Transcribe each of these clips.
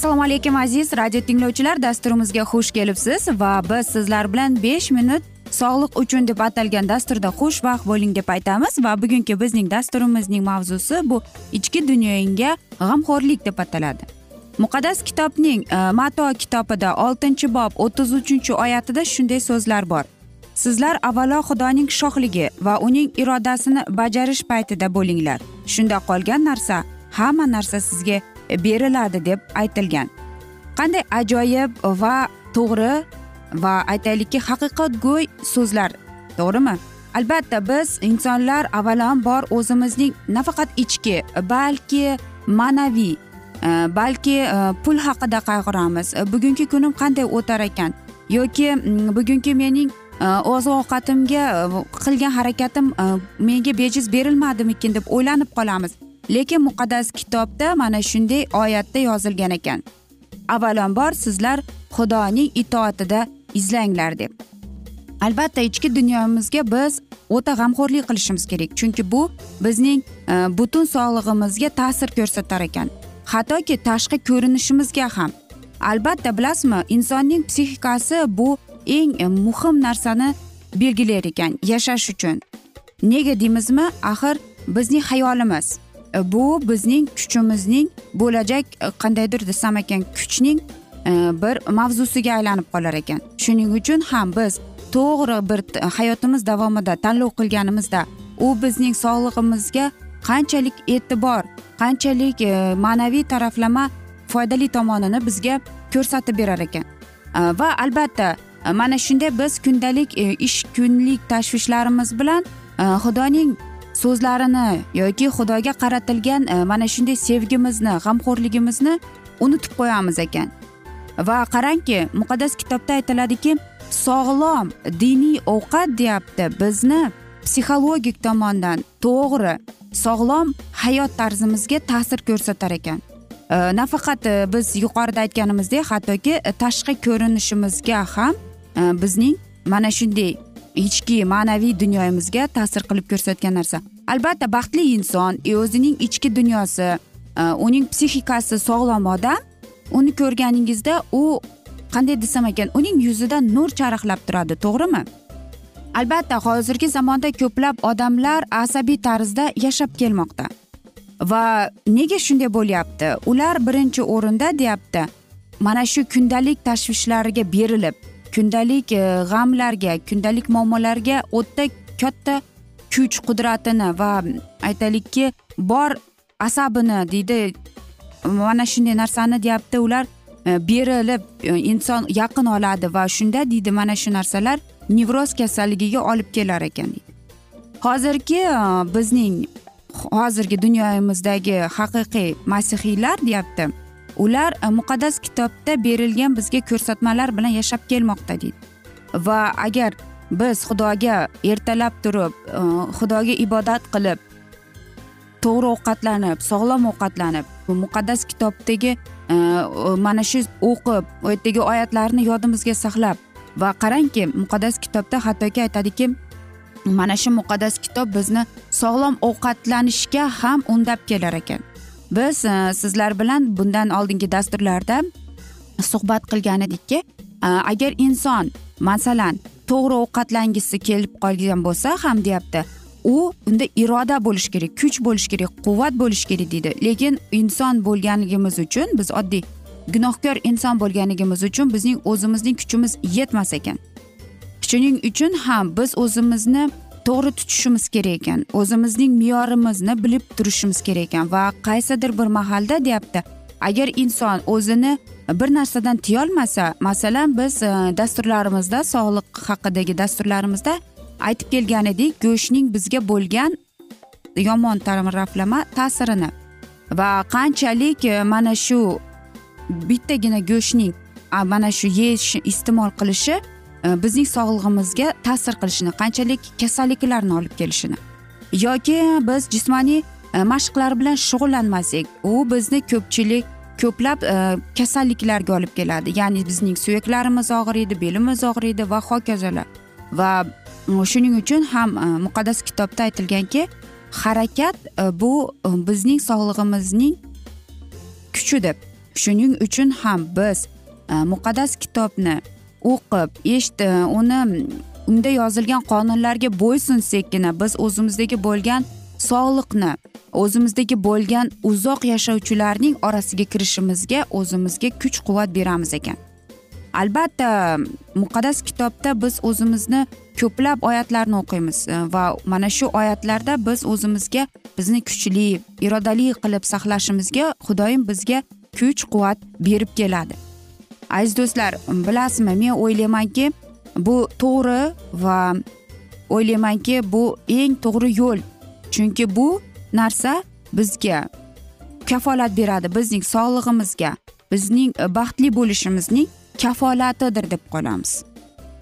assalomu alaykum aziz radio tinglovchilar. Dasturimizga xush kelibsiz va biz sizlar bilan besh minut sog'liq uchun deb atalgan dasturda xushvaqt bo'ling deb aytamiz. Va bugungi bizning dasturimizning mavzusi bu ichki dunyoyingga g'amxo'rlik deb ataladi. Muqaddas kitobning e, mato kitobida oltinchi bob o'ttiz uchinchi oyatida shunday so'zlar bor. Sizlar avvalo xudoning shohligi va uning irodasini bajarish paytida bo'linglar. Shunda qolgan narsa hamma narsa sizga beriladi deb aytilgan. Qanday ajoyib va to'g'ri va aytaylikki haqiqatgo'y so'zlar to'g'rimi? Albatta biz insonlar avvalambor o'zimizning nafaqat ichki balki ma'naviy e, balki e, pul haqida qayg'uramiz. Bugungi kunim qanday o'tar ekan? Yoki bugungi mening Э, oziq ovqatimga э, qilgan harakatim э, menga bejiz berilmadimikin deb o'ylanib qolamiz. Lekin muqaddas kitobda mana shunday oyatda yozilgan ekan. Avvalambor sizlar xudoning itoatida izlanglar deb. Albatta ichki dunyomizga biz o'ta g'amxo'rlik qilishimiz kerak. Chunki bu bizning e, butun sog'lig'imizga ta'sir ko'rsatar ekan. Hattoki tashqi ko'rinishimizga ham. Albatta bilasizmi insonning psixikasi bu eng e, muhim narsani belgilar ekan yashash uchun. Nega deymizmi? Axir bizning xayolimiz e, bu bizning kuchimizning bo'lajak e, qandaydir desam ekan kuchning bir mavzusiga aylanib qolar ekan. Shuning uchun ham biz to'g'ri bir hayotimiz davomida tanlov qilganimizda u bizning sog'lig'imizga qanchalik e'tibor qanchalik ma'naviy taraflama foydali tomonini bizga ko'rsatib berar ekan. Va albatta mana shunday biz kundalik e, ish kunlik tashvishlarimiz bilan e, xudoning so'zlarini yoki xudoga qaratilgan e, mana shunday sevgimizni g'amxo'rligimizni unutib qo'yamiz ekan. Va qarangki muqaddas kitobda aytiladiki sog'lom diniy ovqat deyapti bizni psixologik tomondan to'g'ri sog'lom hayot tarzimizga ta'sir ko'rsatar ekan. Nafaqat biz yuqorida aytganimizdek hattoki tashqi ko'rinishimizga ham Э, bizning mana shunday ichki ma'naviy dunyoyimizga ta'sir qilib ko'rsatgan narsa. Albatta baxtli inson e, o'zining ichki dunyosi e, uning psixikasi sog'lom odam uni ko'rganingizda u qanday desam ekan uning yuzida nur charaqlab turadi to'g'rimi? Albatta hozirgi zamonda ko'plab odamlar asabiy tarzda yashab kelmoqda. Va nega shunday bo'lyapti? Ular birinchi o'rinda deyapti. Mana shu kundalik tashvishlariga berilib kundalik e, g'amlarga kundalik muammolarga o'ta katta kuch qudratini va aytaylikki bor asabini deydi mana shunday narsani deyapti ular e, berilib e, inson yaqin oladi va shunda deydi mana shu narsalar nevroz kasalligiga olib kelar ekan. Deydi hozirgi bizning hozirgi dunyomizdagi haqiqiy masihiylar deyapti. Ular e, muqaddas kitobda berilgan bizga ko'rsatmalar bilan yashab kelmoqda deydi. Va agar biz xudoga ertalab turib e, xudoga ibodat qilib to'g'ri ovqatlanib sog'lom ovqatlanib muqaddas kitobdagi e, mana shu o'qib u yerdagi oyatlarni yodimizga saqlab va qarangki muqaddas kitobda hattoki aytadiki mana shu muqaddas kitob bizni sog'lom ovqatlanishga ham undab kelar ekan. Biz e, sizlar bilan bundan oldingi dasturlarda suhbat qilgan edikki e, agar inson masalan to'g'ri ovqatlangisi kelib qolgan bo'lsa ham deyapti u unda iroda bo'lishi kerak kuch bo'lishi kerak quvvat bo'lishi kerak deydi. Lekin inson bo'lganligimiz uchun biz oddiy gunohkor inson bo'lganligimiz uchun bizning o'zimizning kuchimiz yetmas ekan. Shuning uchun ham biz o'zimizni to'g'ri tutishimiz kerak ekan. O'zimizning me'yorimizni bilib turishimiz kerak ekan va qaysidir bir mahalda deyapti agar inson o'zini bir narsadan tiyolmasa masalan biz e, dasturlarimizda sog'liq haqidagi dasturlarimizda aytib kelgan edik go'shtning bizga bo'lgan yomon taraflama ta'sirini va qanchalik e, mana shu bittagina go'shtning mana shu yeyish iste'mol qilishi Э, bizning sog'lig'imizga ta'sir qilishini qanchalik kasalliklarni olib kelishini. Yoki biz jismoniy e, mashqlar bilan shug'ullanmasak u bizni ko'pchilik ko'plab e, kasalliklarga olib keladi. Ya'ni bizning suyaklarimiz og'riydi belimiz og'riydi va hokazolar. Va e, shuning uchun ham muqaddas kitobda aytilganki harakat bu bizning sog'lig'imizning kuchi deb. Shuning uchun ham biz muqaddas kitobni o'qib eshitib uni unda yozilgan qonunlarga bo'ysunsakkina biz o'zimizdagi bo'lgan sog'liqni o'zimizdagi bo'lgan uzoq yashovchilarning orasiga kirishimizga o'zimizga kuch quvvat beramiz ekan. Albatta muqaddas kitobda biz o'zimizni ko'plab oyatlarni o'qiymiz e, va mana shu oyatlarda biz o'zimizga bizni kuchli irodali qilib saqlashimizga xudoyim bizga kuch quvvat berib keladi. Aziz do'stlar bilasizmi men o'ylaymanki bu to'g'ri va o'ylaymanki bu eng to'g'ri yo'l. Chunki bu narsa bizga kafolat beradi bizning sog'lig'imizga bizning e, baxtli bo'lishimizning kafolatidir deb qolamiz.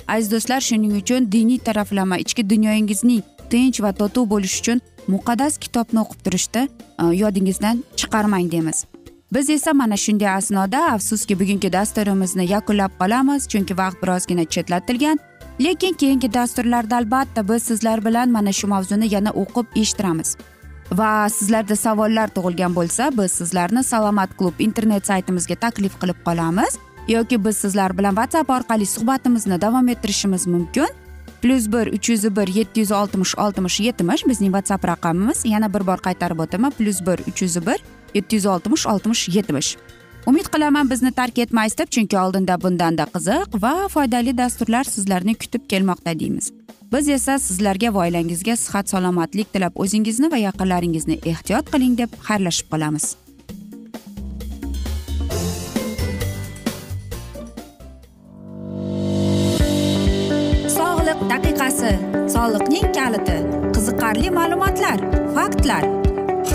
Aziz do'stlar shuning uchun diniy taraflama ichki dunyoyingizning tinch va totuv bo'lishi uchun muqaddas kitobni o'qib turishni e, yodingizdan chiqarmang deymiz. Biz esa mana shunday asnoda afsuski bugungi dasturimizni yakunlab qolamiz chunki vaqt birozgina chetlatilgan. Lekin keyingi dasturlarda albatta biz sizlar bilan mana shu mavzuni yana o'qib eshittiramiz. Va sizlarda savollar tug'ilgan bo'lsa biz sizlarni salomat klub internet saytimizga taklif qilib qolamiz. Yoki biz sizlar bilan whatsapp orqali suhbatimizni davom ettirishimiz mumkin. Plyus bir uch yuz bir yetti yuz oltmish oltmish yetmish bizning whatsapp raqamimiz yana bir bor qaytarib o'taman plyus bir uch yuz bir yetti yuz oltmish oltmish yetmish. Umid qilaman bizni tark etmaysiz deb chunki oldinda bundanda qiziq va foydali dasturlar sizlarni kutib kelmoqda deymiz. Biz esa sizlarga va oilangizga sihat salomatlik tilab o'zingizni va yaqinlaringizni ehtiyot qiling deb xayrlashib qolamiz. Soliqning kaliti qiziqarli ma'lumotlar faktlar.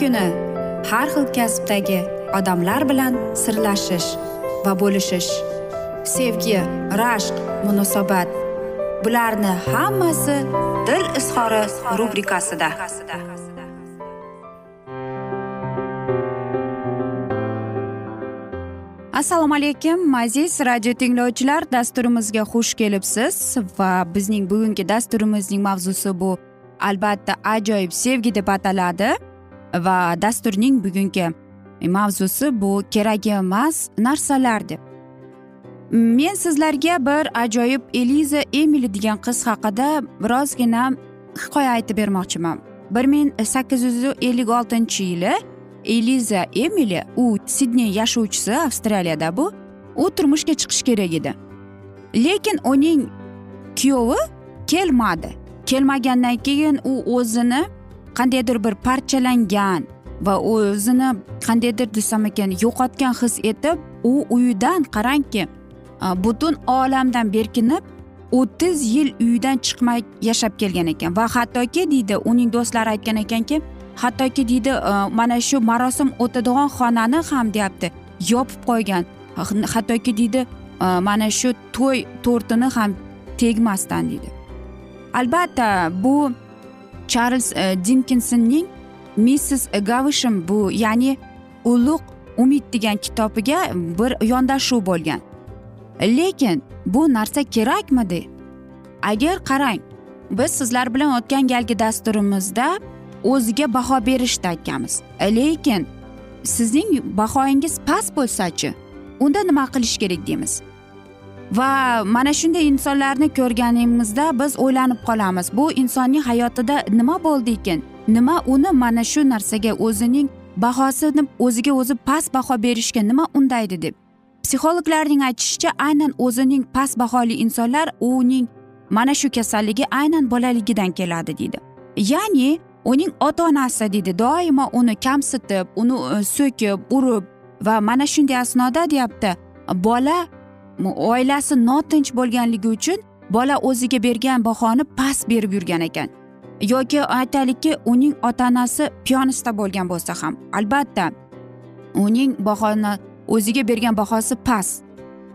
Kuni har xil kasbdagi odamlar bilan sirlashish va bo'lishish sevgi rashq munosabat bularni hammasi dil izhori rubrikasida. Assalomu alaykum aziz radio tinglovchilar dasturimizga xush kelibsiz va bizning bugungi dasturimizning mavzusi bu. Albatta ajoyib sevgi deb ataladi. Va dasturning bugungi mavzusi bu kerak emas narsalar deb. Men sizlarga bir ajoyib eliza emili degan qiz haqida birozgina hikoya aytib bermoqchiman. bir ming sakkiz yuz ellik oltinchi yili eliza emili u sidney yashovchisi avstraliyada bu u turmushga chiqishi kerak edi. Lekin uning kuyovi kelmadi. Kelmagandan keyin u o'zini qandaydir bir parchalangan va o'zini qandaydir desam ekan yo'qotgan his etib u uyidan qarangki butun olamdan berkinib o'ttiz yil uyidan chiqmay yashab kelgan ekan. Va hattoki deydi uning do'stlari aytgan ekanki hattoki deydi mana shu marosim o'tadigan xonani ham deyapti yopib qo'ygan. Hattoki deydi mana shu to'y tortini ham tegmasdan deydi. Albatta bu charlz э, dinkinsonning missis gavishim bu ya'ni ulug' umid degan kitobiga bir yondashuv bo'lgan. Lekin bu narsa kerakmidi agar qarang biz sizlar bilan o'tgan galgi dasturimizda o'ziga baho berishni aytganmiz lekin sizning bahoyingiz past bo'lsachi unda nima qilish kerak deymiz? Va mana shunday insonlarni ko'rganimizda biz o'ylanib qolamiz. Bu insonning hayotida nima bo'ldi ekan? Nima uni mana shu narsaga o'zining bahosini o'ziga o'zi past baho berishga nima undaydi deb? Psixologlarning aytishicha aynan o'zining past baholi insonlar uning mana shu kasalligi aynan bolaligidan keladi deydi. Ya'ni uning ota onasi deydi doimo uni kamsitib uni e, so'kib urib va mana shunday asnoda deyapti. Bola oilasi notinch bo'lganligi uchun bola o'ziga bergan bahoni past berib yurgan ekan. Yoki aytaylikki uning ota onasi piyonista bo'lgan bo'lsa ham albatta uning bahoni o'ziga bergan bahosi past.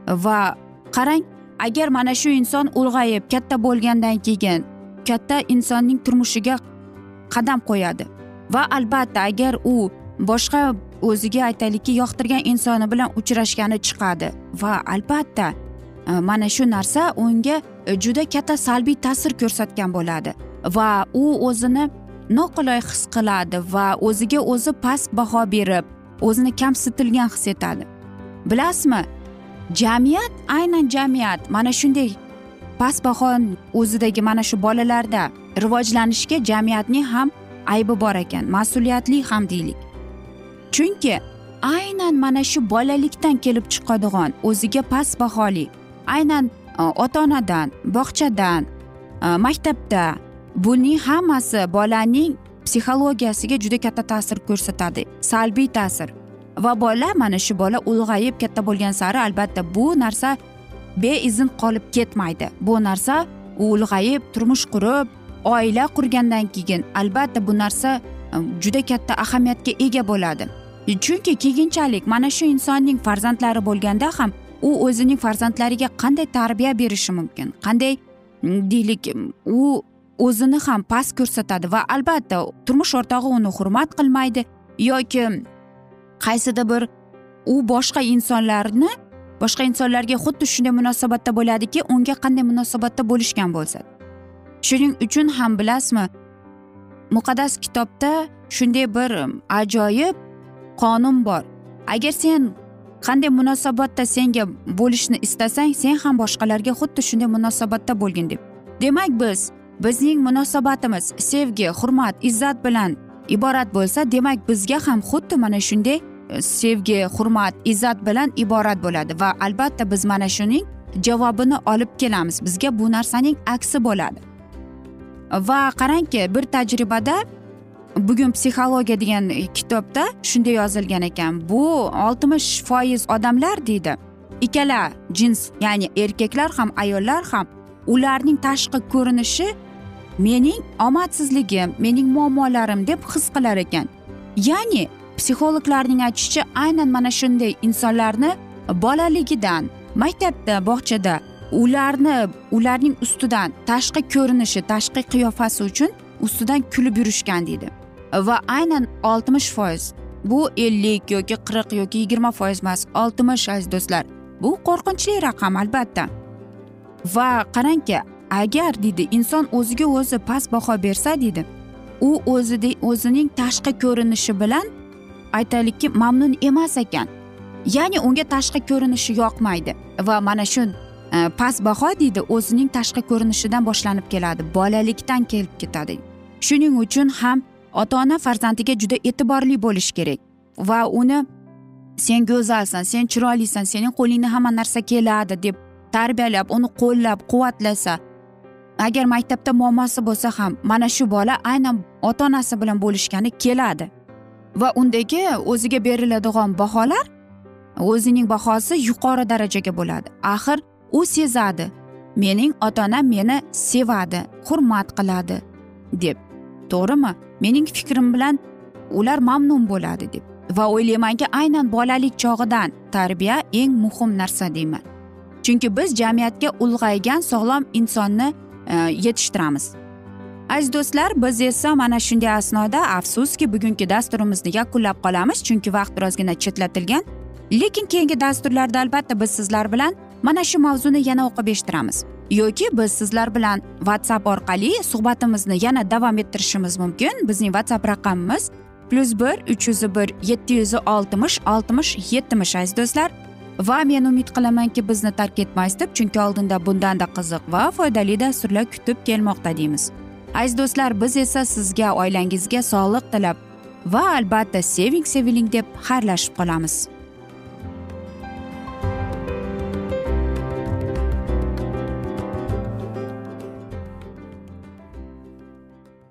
Va qarang agar mana shu inson ulg'ayib katta bo'lgandan keyin katta insonning turmushiga qadam qo'yadi. Va albatta agar u boshqa o'ziga aytaylikki yoqtirgan insoni bilan uchrashgani chiqadi. Va albatta e, mana shu narsa unga e, juda katta salbiy ta'sir ko'rsatgan bo'ladi. Va u o'zini noqulay his qiladi va o'ziga o'zi past baho berib o'zini kamsitilgan his etadi. Bilasizmi jamiyat aynan jamiyat. Mana shunday past baho o'zidagi mana shu bolalarda rivojlanishga jamiyatning ham aybi bor ekan mas'uliyatli ham deylik. Chunki aynan mana shu bolalikdan kelib chiqadigan o'ziga past baholi aynan e, ota onadan bog'chadan e, maktabda buning hammasi bolaning psixologiyasiga juda katta ta'sir ko'rsatadi salbiy ta'sir. Va bola mana shu bola ulg'ayib katta bo'lgan sari albatta bu narsa beizn qolib ketmaydi. Bu narsa ulg'ayib turmush qurib oila qurgandan keyin albatta bu narsa e, juda katta ahamiyatga ega bo'ladi. E, chunki keyinchalik mana shu insonning farzandlari bo'lganda ham u o'zining farzandlariga qanday tarbiya berishi mumkin qanday mm, deylik mm, u o'zini ham past ko'rsatadi va albatta turmush o'rtog'i uni hurmat qilmaydi yoki qaysidir bir u boshqa insonlarni boshqa insonlarga xuddi shunday munosabatda bo'ladiki unga qanday munosabatda bo'lishgan bo'lsa. Shuning uchun ham bilasizmi muqaddas kitobda shunday bir mm, ajoyib qonun bor. Agar sen qanday munosabatda senga bo'lishni istasang sen ham boshqalarga xuddi shunday munosabatda bo'lgin deb. Demak biz bizning munosabatimiz sevgi hurmat izzat bilan iborat bo'lsa demak bizga ham xuddi mana shunday e, sevgi hurmat izzat bilan iborat bo'ladi va albatta biz mana shuning javobini olib kelamiz. Bizga bu narsaning aksi bo'ladi. Va qarangki bir tajribada bugun psixologiya degan kitobda shunday yozilgan ekan. Bu oltmish foiz odamlar deydi. Ikkala jins ya'ni erkaklar ham ayollar ham ularning tashqi ko'rinishi mening omadsizligim mening muammolarim deb his qilar ekan. Ya'ni psixologlarning aytishicha aynan mana shunday insonlarni bolaligidan maktabda bog'chada ularni ularning ustidan tashqi ko'rinishi tashqi qiyofasi uchun ustidan kulib yurishgan deydi. Va aynan oltmish foiz. Bu ellik yoki qirq yoki yigirma foiz emas oltmish aziz do'stlar. Bu qo'rqinchli raqam albatta. Va qarangki agar deydi inson o'ziga o'zi past baho bersa deydi u o'zida o'zining tashqi ko'rinishi bilan aytaylikki mamnun emas ekan. Ya'ni unga tashqi ko'rinishi yoqmaydi. Va mana shu e, past baho deydi o'zining tashqi ko'rinishidan boshlanib keladi bolalikdan kelib ketadi. Shuning uchun ham ota ona farzandiga juda e'tiborli bo'lishi kerak. Va uni sen go'zalsan sen chiroylisan sening qo'lingdan hamma narsa keladi deb tarbiyalab uni qo'llab quvvatlasa agar maktabda muammosi bo'lsa ham mana shu bola aynan ota onasi bilan bo'lishgani keladi. Va undagi o'ziga beriladigan baholar o'zining bahosi yuqori darajaga bo'ladi. Axir u sezadi mening ota onam meni sevadi hurmat qiladi deb. To'g'rimi? Mening fikrim bilan ular mamnun bo'ladi deb va o'ylaymanki aynan bolalik chog'idan tarbiya eng muhim narsa deyman. Chunki biz jamiyatga ulg'aygan sog'lom insonni e, yetishtiramiz. Aziz do'stlar biz esa mana shunday asnoda afsuski bugungi dasturimizni yakunlab qolamiz chunki vaqt birozgina chetlatilgan. Lekin keyingi dasturlarda albatta biz sizlar bilan mana shu mavzuni yana o'qib eshittiramiz. Yoki biz sizlar bilan whatsapp orqali suhbatimizni yana davom ettirishimiz mumkin. Bizning whatsapp raqamimiz plyus bir uch yuz bir yetti yuz oltmish oltmish yetmish aziz do'stlar. Va men umid qilamanki bizni tark etmaysiz deb chunki oldinda bundanda qiziq va foydali dasturlar kutib kelmoqda deymiz. Aziz do'stlar biz esa sizga oilangizga sog'lik tilab va albatta seving seviling deb xayrlashib qolamiz.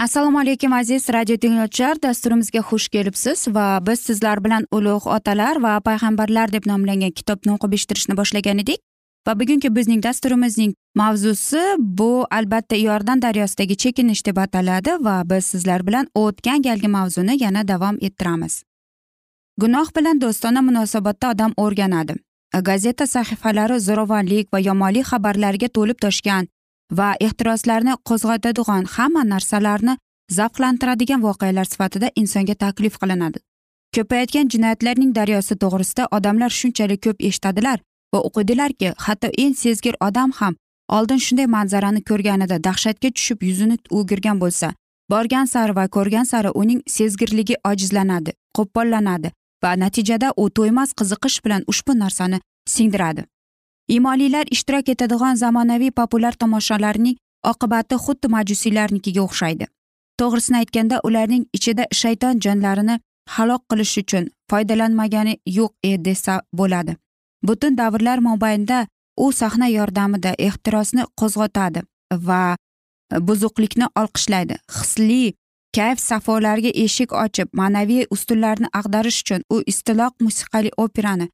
Assalomu alaykum aziz radio tinglovchilar. Dasturimizga xush kelibsiz va biz sizlar bilan ulug' otalar va payg'ambarlar deb nomlangan kitobni o'qib eshittirishni boshlagan edik. Va bugungi bizning dasturimizning mavzusi bu albatta iordan daryosidagi chekinish deb ataladi va biz sizlar bilan o'tgan galgi mavzuni yana davom ettiramiz. Gunoh bilan do'stona munosabatda odam o'rganadi. Gazeta sahifalari zo'ravonlik va yomonlik xabarlariga to'lib toshgan va ehtiroslarni qo'zg'atadigan hamma narsalarni zavqlantiradigan voqealar sifatida insonga taklif qilinadi. Ko'payayotgan jinoyatlarning daryosi to'g'risida odamlar shunchalik ko'p eshitadilar va o'qidilarki hatto eng sezgir odam ham oldin shunday manzarani ko'rganida dahshatga tushib yuzini o'girgan bo'lsa borgan sari va ko'rgan sari uning sezgirligi ojizlanadi qo'pollanadi va natijada u to'ymas qiziqish bilan ushbu narsani singdiradi. Imonlilar ishtirok etadigan zamonaviy populyar tomoshalarning oqibati xuddi majusiylarnikiga o'xshaydi. To'g'risini aytganda ularning ichida shayton jonlarini halok qilish uchun foydalanmagani yo'q e desa bo'ladi. Butun davrlar mobaynida u sahna yordamida ehtirosni qo'zg'otadi va buzuqlikni olqishlaydi. Hisli kayf safolariga eshik ochib ma'naviy ustunlarni ag'darish uchun u istiloq musiqali operani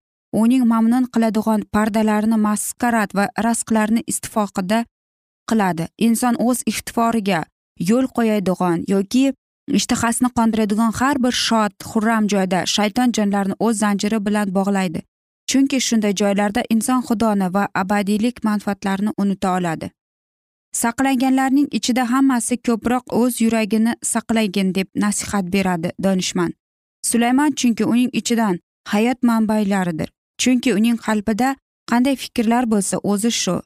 uning mamnun qiladigan pardalarini maskarad va rasqlarni istifoqida qiladi. Inson o'z ixtiforiga yo'l qo'yadigan yoki ishtahasini qondiradigan har bir shod xurram joyda shayton jonlarni o'z zanjiri bilan bog'laydi. Chunki shunday joylarda inson xudoni va abadiylik manfaatlarini unuta oladi. Saqlanganlarning ichida hammasi ko'proq o'z yuragini saqlagin deb nasihat beradi donishmand. Sulaymon chunki uning ichidan hayot manbaylaridir. Chunki uning qalbida qanday fikrlar bo'lsa o'zi shu.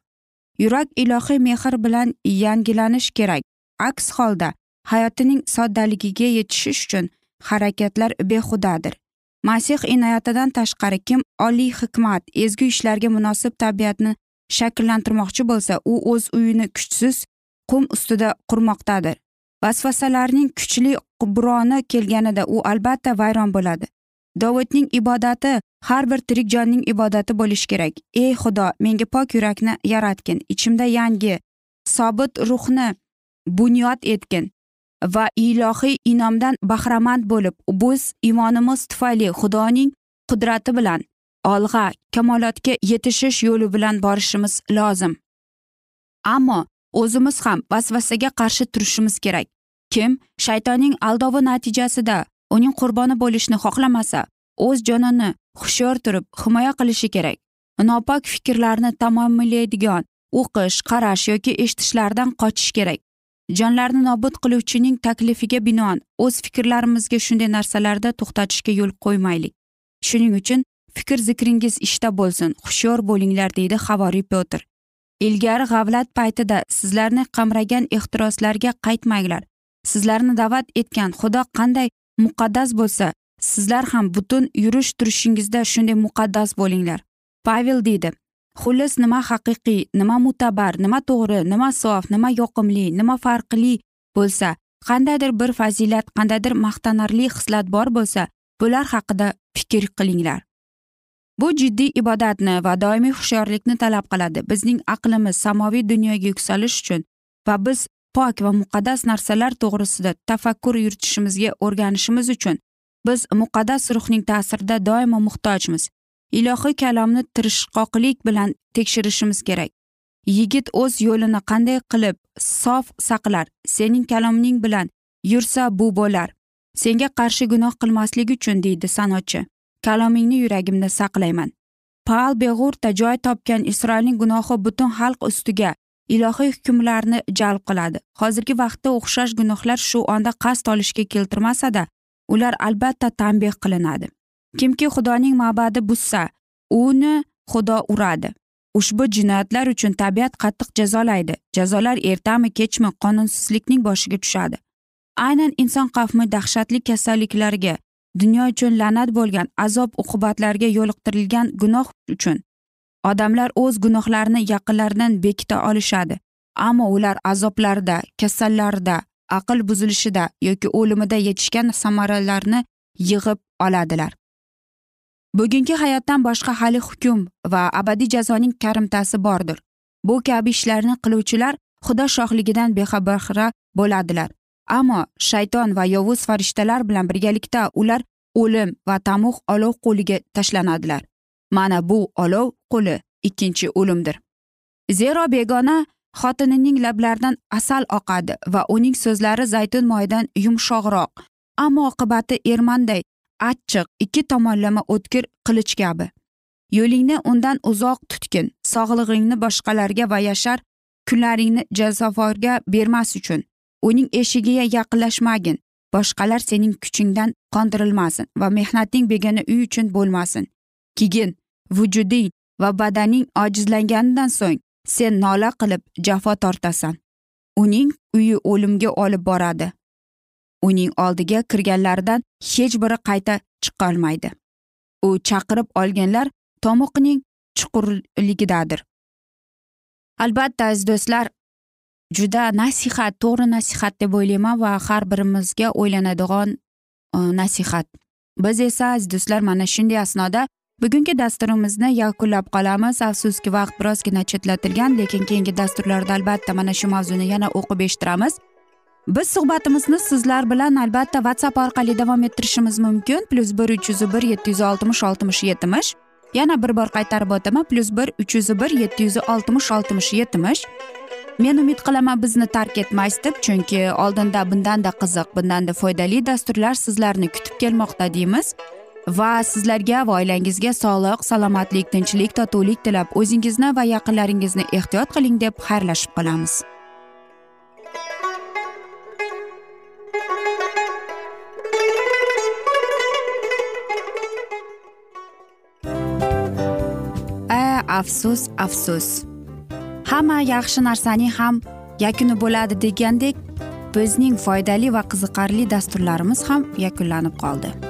Yurak ilohiy mehr bilan yangilanish kerak. Aks holda hayotining soddaligiga yetishish uchun harakatlar behudadir. Masih inoyatidan tashqari kim oliy hikmat ezgu ishlarga munosib tabiatni shakllantirmoqchi bo'lsa u o'z uyini kuchsiz qum ustida qurmoqdadir. Vasvasalarning kuchli qubroni kelganida u albatta vayron bo'ladi. Dovudning ibodati har bir tirik jonning ibodati bo'lishi kerak. Ey xudo menga pok yurakni yaratgin ichimda yangi sobit ruhni bunyod etgin va ilohiy inomdan bahramand bo'lib biz iymonimiz tufayli xudoning qudrati bilan olg'a kamolotga yetishish yo'li bilan borishimiz lozim. Ammo o'zimiz ham vasvasaga qarshi turishimiz kerak. Kim? Shaytonning aldovi natijasida uning qurboni bo'lishni xohlamasa o'z jonini hushyor turib himoya qilishi kerak. Nopok fikrlarni tamomlaydigan o'qish qarash yoki eshitishlardan qochish kerak. Jonlarni nobud qiluvchining taklifiga binoan o'z fikrlarimizga shunday narsalarda to'xtatishga yo'l qo'ymaylik. Shuning uchun fikr zikringiz ishda bo'lsin hushyor bo'linglar deydi havoriy petr ilgari g'avlat paytida sizlarni qamragan ehtiroslarga qaytmanglar. Sizlarni da'vat etgan xudo qanday muqaddas bo'lsa sizlar ham butun yurish turishingizda shunday muqaddas bo'linglar. Pavel deydi xullas nima haqiqiy nima mutabar nima to'g'ri nima sof nima yoqimli nima farqli bo'lsa qandaydir bir fazilat qandaydir maqtanarli xislat bor bo'lsa bular haqida fikr qilinglar. Bu jiddiy ibodatni va doimiy hushyorlikni talab qiladi. Bizning aqlimiz samoviy dunyoga yuksalish uchun va biz pok va muqaddas narsalar to'g'risida tafakkur yuritishimizga o'rganishimiz uchun biz muqaddas ruhning ta'sirida doimo muhtojmiz. Ilohiy kalomni tirishqoqlik bilan tekshirishimiz kerak. Yigit o'z yo'lini qanday qilib sof saqlar sening kalomning bilan yursa bu bo'lar. Senga qarshi gunoh qilmaslik uchun deydi sanochi kalomingni yuragimda saqlayman. Paal beg'urta joy topgan isroilning gunohi butun xalq ustiga ilohiy hukmlarni jalb qiladi. Hozirgi vaqtda o'xshash gunohlar shu onda qasd olishga keltirmasada ular albatta tanbeh qilinadi. Kimki xudoning ma'badi buzsa uni xudo uradi. Ushbu jinoyatlar uchun tabiat qattiq jazolaydi. Jazolar ertami kechmi qonunsizlikning boshiga tushadi. Aynan inson qavmi dahshatli kasalliklarga dunyo uchun la'nat bo'lgan azob uqubatlarga yo'liqtirilgan gunoh uchun odamlar o'z gunohlarini yaqinlaridan bekita olishadi ammo ular azoblarda kasallarda aql buzilishida yoki o'limida yetishgan samaralarni yig'ib oladilar. Bugungi hayotdan boshqa hali hukm va abadiy jazoning karimtasi bordir. Bu kabi ishlarni qiluvchilar xudo shohligidan bexabara bo'ladilar. Ammo shayton va yovuz farishtalar bilan birgalikda ular o'lim va tamuh olov qo'liga tashlanadilar mana bu olov qo'li ikkinchi o'limdir. Zero begona xotinining lablaridan asal oqadi va uning so'zlari zaytun moyidan yumshoqroq. Ammo oqibati ermanday achchiq ikki tomonlama o'tkir qilich kabi. Yo'lingni undan uzoq tutgin sog'lig'ingni boshqalarga va yashar kunlaringni jazoforga bermas uchun. Uning eshigiga yaqinlashmagin boshqalar sening kuchingdan qondirilmasin va mehnating begona uy uchun bo'lmasin. Keyin vujuding va badaning ojizlanganidan so'ng sen nola qilib jafo tortasan. Uning uyi o'limga olib boradi. Uning oldiga kirganlardan hech biri qayta chiqolmaydi. U chaqirib olganlar tomoqning chuqurligidadir. Albatta aziz do'stlar juda nasihat to'g'ri nasihat deb o'ylayman va har birimizga o'ylanadigan e, nasihat. Biz esa aziz do'stlar mana shunday asnoda bugungi dasturimizni yakunlab qolamiz. Afsuski vaqt birozgina chetlatilgan lekin keyingi dasturlarda albatta mana shu mavzuni yana o'qib eshittiramiz. Biz suhbatimizni sizlar bilan albatta whatsapp orqali davom ettirishimiz mumkin. Plyus bir uch yuz bir yetti yuz oltmish oltmish yetmish. Yana bir bor qaytarib o'taman. Plyus bir uch yuz bir yetti yuz oltmish oltmish yetmish. Men umid qilaman bizni tark etmaysiz deb chunki oldinda bundanda qiziq bundanda foydali dasturlar sizlarni kutib kelmoqda deymiz. Va sizlarga va oilangizga sog'lik salomatlik tinchlik totuvlik tilab o'zingizni va yaqinlaringizni ehtiyot qiling deb xayrlashib qolamiz. Afsus afsus. Hamma yaxshi narsaning ham yakuni bo'ladi degandek bizning foydali va qiziqarli dasturlarimiz ham yakunlanib qoldi.